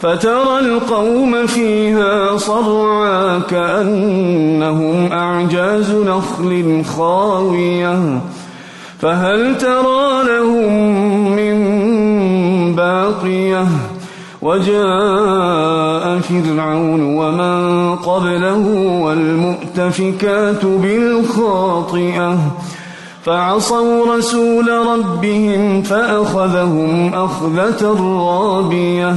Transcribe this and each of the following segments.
فترى القوم فيها صرعا كأنهم أعجاز نخل خاوية. فهل ترى لهم من باقية؟ وجاء فرعون ومن قبله والمؤتفكات بالخاطئة. فعصوا رسول ربهم فأخذهم أخذة رابية.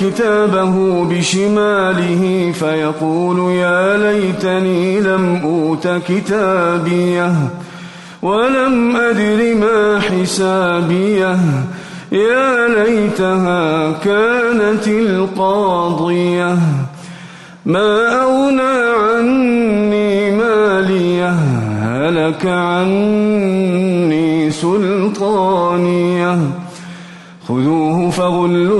كتابه بشماله فيقول يا ليتني لم أوت كتابيه ولم أدر ما حسابيه يا ليتها كانت القاضية ما أغنى عني ماليه هلك عني سلطانيه خذوه فغلوه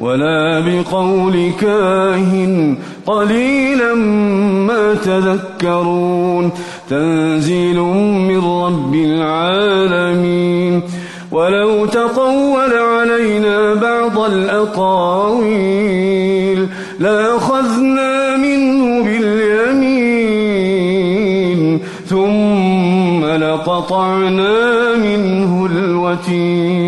ولا بقول كاهن قليلا ما تذكرون. تنزيل من رب العالمين. ولو تقول علينا بعض الأقاويل لأخذنا منه باليمين لقطعنا منه الوتين.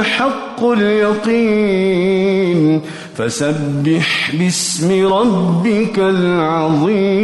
لحق اليقين. فسبح باسم ربك العظيم.